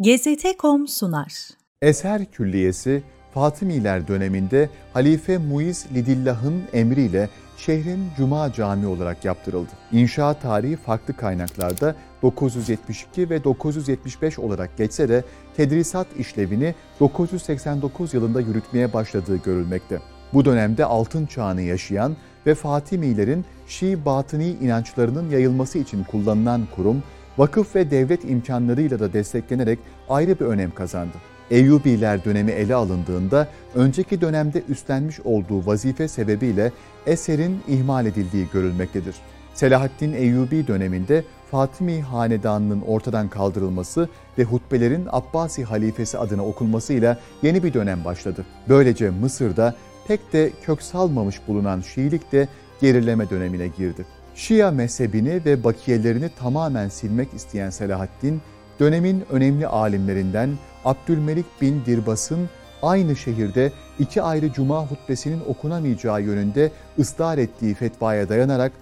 GZT.com sunar. Eser Külliyesi, Fatımiler döneminde Halife Muiz Lidillah'ın emriyle şehrin Cuma Camii olarak yaptırıldı. İnşaat tarihi farklı kaynaklarda 972 ve 975 olarak geçse de tedrisat işlevini 989 yılında yürütmeye başladığı görülmekte. Bu dönemde altın çağını yaşayan ve Fatimilerin Şii batıni inançlarının yayılması için kullanılan kurum, vakıf ve devlet imkanlarıyla da desteklenerek ayrı bir önem kazandı. Eyyubiler dönemi ele alındığında önceki dönemde üstlenmiş olduğu vazife sebebiyle eserin ihmal edildiği görülmektedir. Selahaddin Eyyubi döneminde Fatimi Hanedanı'nın ortadan kaldırılması ve hutbelerin Abbasi halifesi adına okunmasıyla yeni bir dönem başladı. Böylece Mısır'da pek de kök salmamış bulunan Şiilik de gerileme dönemine girdi. Şia mezhebini ve bakiyelerini tamamen silmek isteyen Selahaddin, dönemin önemli alimlerinden Abdülmelik bin Dirbas'ın aynı şehirde iki ayrı cuma hutbesinin okunamayacağı yönünde ısrar ettiği fetvaya dayanarak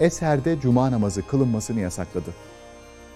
eserde cuma namazı kılınmasını yasakladı.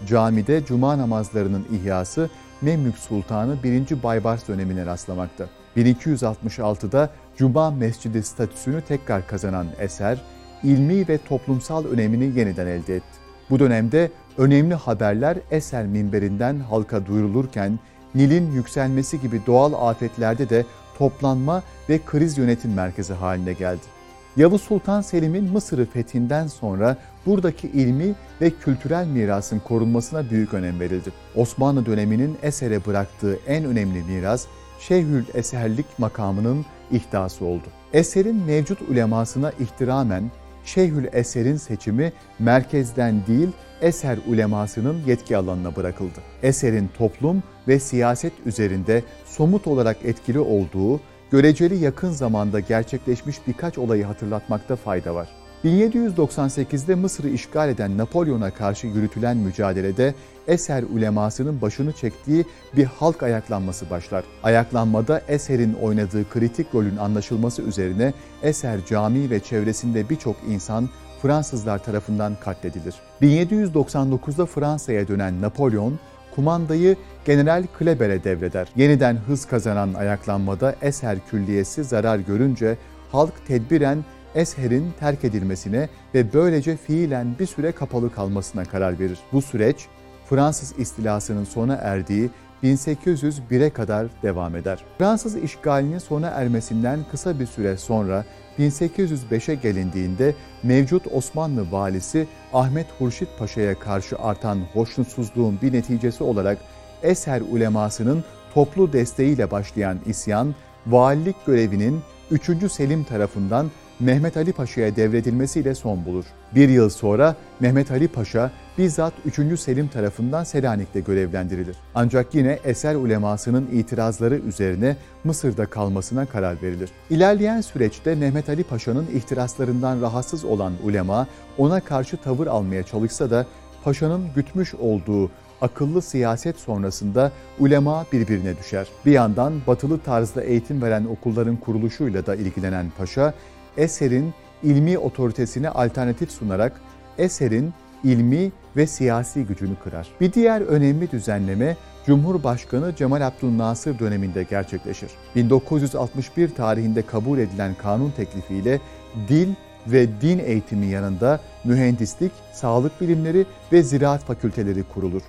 Camide cuma namazlarının ihyası Memlük Sultanı 1. Baybars dönemine rastlamakta. 1266'da Cuma Mescidi statüsünü tekrar kazanan eser, ilmi ve toplumsal önemini yeniden elde etti. Bu dönemde önemli haberler eser minberinden halka duyurulurken Nil'in yükselmesi gibi doğal afetlerde de toplanma ve kriz yönetim merkezi haline geldi. Yavuz Sultan Selim'in Mısır'ı fethinden sonra buradaki ilmi ve kültürel mirasın korunmasına büyük önem verildi. Osmanlı döneminin esere bıraktığı en önemli miras Şeyhül Eserlik makamının ihdası oldu. Eserin mevcut ulemasına ihtiramen Şeyhül Eser'in seçimi merkezden değil eser ulemasının yetki alanına bırakıldı. Eserin toplum ve siyaset üzerinde somut olarak etkili olduğu, göreceli yakın zamanda gerçekleşmiş birkaç olayı hatırlatmakta fayda var. 1798'de Mısır'ı işgal eden Napolyon'a karşı yürütülen mücadelede Eser ulemasının başını çektiği bir halk ayaklanması başlar. Ayaklanmada Eser'in oynadığı kritik rolün anlaşılması üzerine Eser cami ve çevresinde birçok insan Fransızlar tarafından katledilir. 1799'da Fransa'ya dönen Napolyon, kumandayı General Kleber'e devreder. Yeniden hız kazanan ayaklanmada Eser külliyesi zarar görünce halk tedbiren Esher'in terk edilmesine ve böylece fiilen bir süre kapalı kalmasına karar verir. Bu süreç Fransız istilasının sona erdiği 1801'e kadar devam eder. Fransız işgalinin sona ermesinden kısa bir süre sonra 1805'e gelindiğinde mevcut Osmanlı valisi Ahmet Hurşit Paşa'ya karşı artan hoşnutsuzluğun bir neticesi olarak Eser ulemasının toplu desteğiyle başlayan isyan, valilik görevinin 3. Selim tarafından Mehmet Ali Paşa'ya devredilmesiyle son bulur. Bir yıl sonra Mehmet Ali Paşa bizzat 3. Selim tarafından Selanik'te görevlendirilir. Ancak yine eser ulemasının itirazları üzerine Mısır'da kalmasına karar verilir. İlerleyen süreçte Mehmet Ali Paşa'nın ihtiraslarından rahatsız olan ulema ona karşı tavır almaya çalışsa da Paşa'nın gütmüş olduğu akıllı siyaset sonrasında ulema birbirine düşer. Bir yandan batılı tarzda eğitim veren okulların kuruluşuyla da ilgilenen Paşa, eserin ilmi otoritesine alternatif sunarak eserin ilmi ve siyasi gücünü kırar. Bir diğer önemli düzenleme Cumhurbaşkanı Cemal Abdülnasır döneminde gerçekleşir. 1961 tarihinde kabul edilen kanun teklifiyle dil ve din eğitimi yanında mühendislik, sağlık bilimleri ve ziraat fakülteleri kurulur.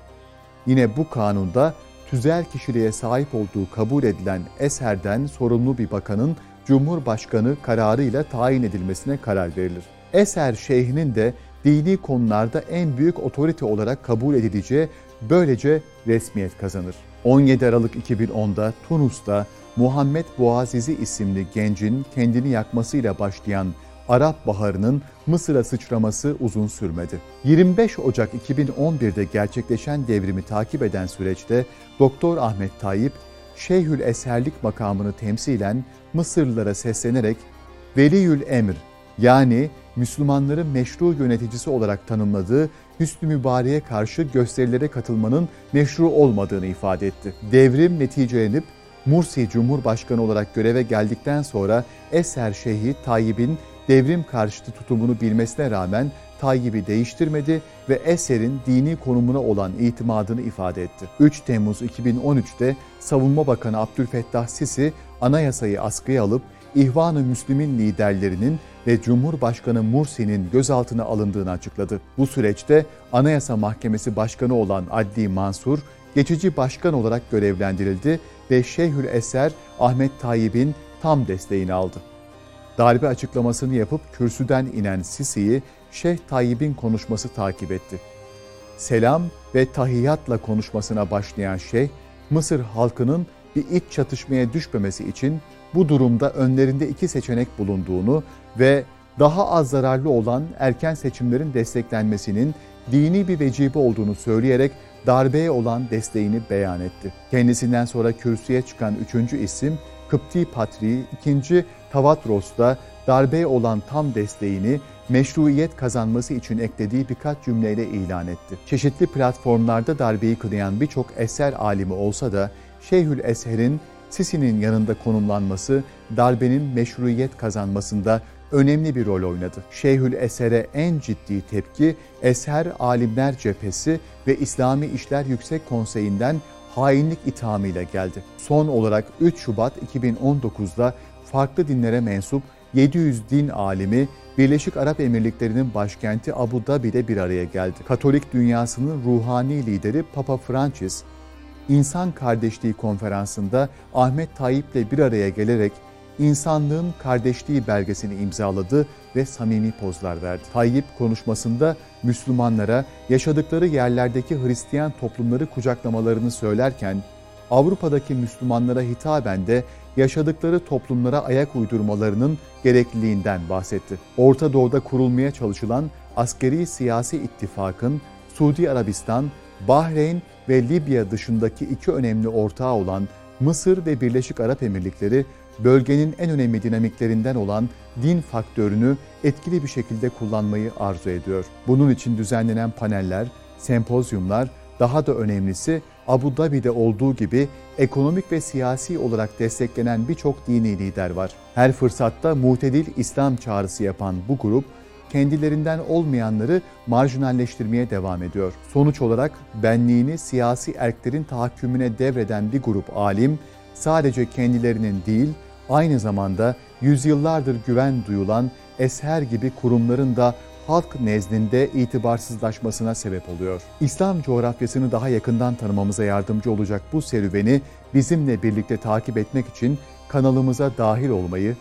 Yine bu kanunda tüzel kişiliğe sahip olduğu kabul edilen eserden sorumlu bir bakanın Cumhurbaşkanı kararıyla tayin edilmesine karar verilir. Eser şeyhinin de dini konularda en büyük otorite olarak kabul edileceği böylece resmiyet kazanır. 17 Aralık 2010'da Tunus'ta Muhammed Boazizi isimli gencin kendini yakmasıyla başlayan Arap Baharı'nın Mısır'a sıçraması uzun sürmedi. 25 Ocak 2011'de gerçekleşen devrimi takip eden süreçte Doktor Ahmet Tayyip Şeyhül Eserlik makamını temsilen Mısırlılara seslenerek Veliyül Emr yani Müslümanların meşru yöneticisi olarak tanımladığı Hüsnü Mübareğe karşı gösterilere katılmanın meşru olmadığını ifade etti. Devrim neticelenip Mursi Cumhurbaşkanı olarak göreve geldikten sonra Eser Şeyhi Tayyip'in devrim karşıtı tutumunu bilmesine rağmen Tayyip'i değiştirmedi ve eserin dini konumuna olan itimadını ifade etti. 3 Temmuz 2013'te Savunma Bakanı Abdülfettah Sisi anayasayı askıya alıp İhvan-ı Müslümin liderlerinin ve Cumhurbaşkanı Mursi'nin gözaltına alındığını açıkladı. Bu süreçte Anayasa Mahkemesi Başkanı olan Adli Mansur, geçici başkan olarak görevlendirildi ve Şeyhül Eser Ahmet Tayyip'in tam desteğini aldı. Darbe açıklamasını yapıp kürsüden inen Sisi'yi Şeyh Tayyip'in konuşması takip etti. Selam ve tahiyyatla konuşmasına başlayan Şeyh, Mısır halkının bir iç çatışmaya düşmemesi için bu durumda önlerinde iki seçenek bulunduğunu ve daha az zararlı olan erken seçimlerin desteklenmesinin dini bir vecibe olduğunu söyleyerek darbeye olan desteğini beyan etti. Kendisinden sonra kürsüye çıkan üçüncü isim Kıpti Patriği 2. Tavatros'ta darbeye olan tam desteğini meşruiyet kazanması için eklediği birkaç cümleyle ilan etti. Çeşitli platformlarda darbeyi kınayan birçok eser alimi olsa da Şeyhül Esher'in Sisi'nin yanında konumlanması darbenin meşruiyet kazanmasında önemli bir rol oynadı. Şeyhül Eser'e en ciddi tepki Eser Alimler Cephesi ve İslami İşler Yüksek Konseyi'nden hainlik ithamıyla geldi. Son olarak 3 Şubat 2019'da farklı dinlere mensup 700 din alimi Birleşik Arap Emirlikleri'nin başkenti Abu Dhabi'de bir araya geldi. Katolik dünyasının ruhani lideri Papa Francis, İnsan Kardeşliği Konferansı'nda Ahmet Tayyip'le bir araya gelerek insanlığın kardeşliği belgesini imzaladı ve samimi pozlar verdi. Tayyip konuşmasında Müslümanlara yaşadıkları yerlerdeki Hristiyan toplumları kucaklamalarını söylerken Avrupa'daki Müslümanlara hitaben de yaşadıkları toplumlara ayak uydurmalarının gerekliliğinden bahsetti. Orta Doğu'da kurulmaya çalışılan askeri siyasi ittifakın Suudi Arabistan, Bahreyn ve Libya dışındaki iki önemli ortağı olan Mısır ve Birleşik Arap Emirlikleri bölgenin en önemli dinamiklerinden olan din faktörünü etkili bir şekilde kullanmayı arzu ediyor. Bunun için düzenlenen paneller, sempozyumlar, daha da önemlisi Abu Dhabi'de olduğu gibi ekonomik ve siyasi olarak desteklenen birçok dini lider var. Her fırsatta mutedil İslam çağrısı yapan bu grup kendilerinden olmayanları marjinalleştirmeye devam ediyor. Sonuç olarak benliğini siyasi erklerin tahakkümüne devreden bir grup alim sadece kendilerinin değil, aynı zamanda yüzyıllardır güven duyulan Esher gibi kurumların da halk nezdinde itibarsızlaşmasına sebep oluyor. İslam coğrafyasını daha yakından tanımamıza yardımcı olacak bu serüveni bizimle birlikte takip etmek için kanalımıza dahil olmayı,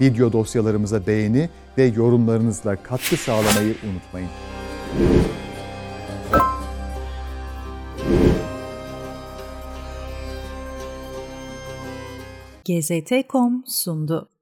video dosyalarımıza beğeni ve yorumlarınızla katkı sağlamayı unutmayın. GZT.com sundu.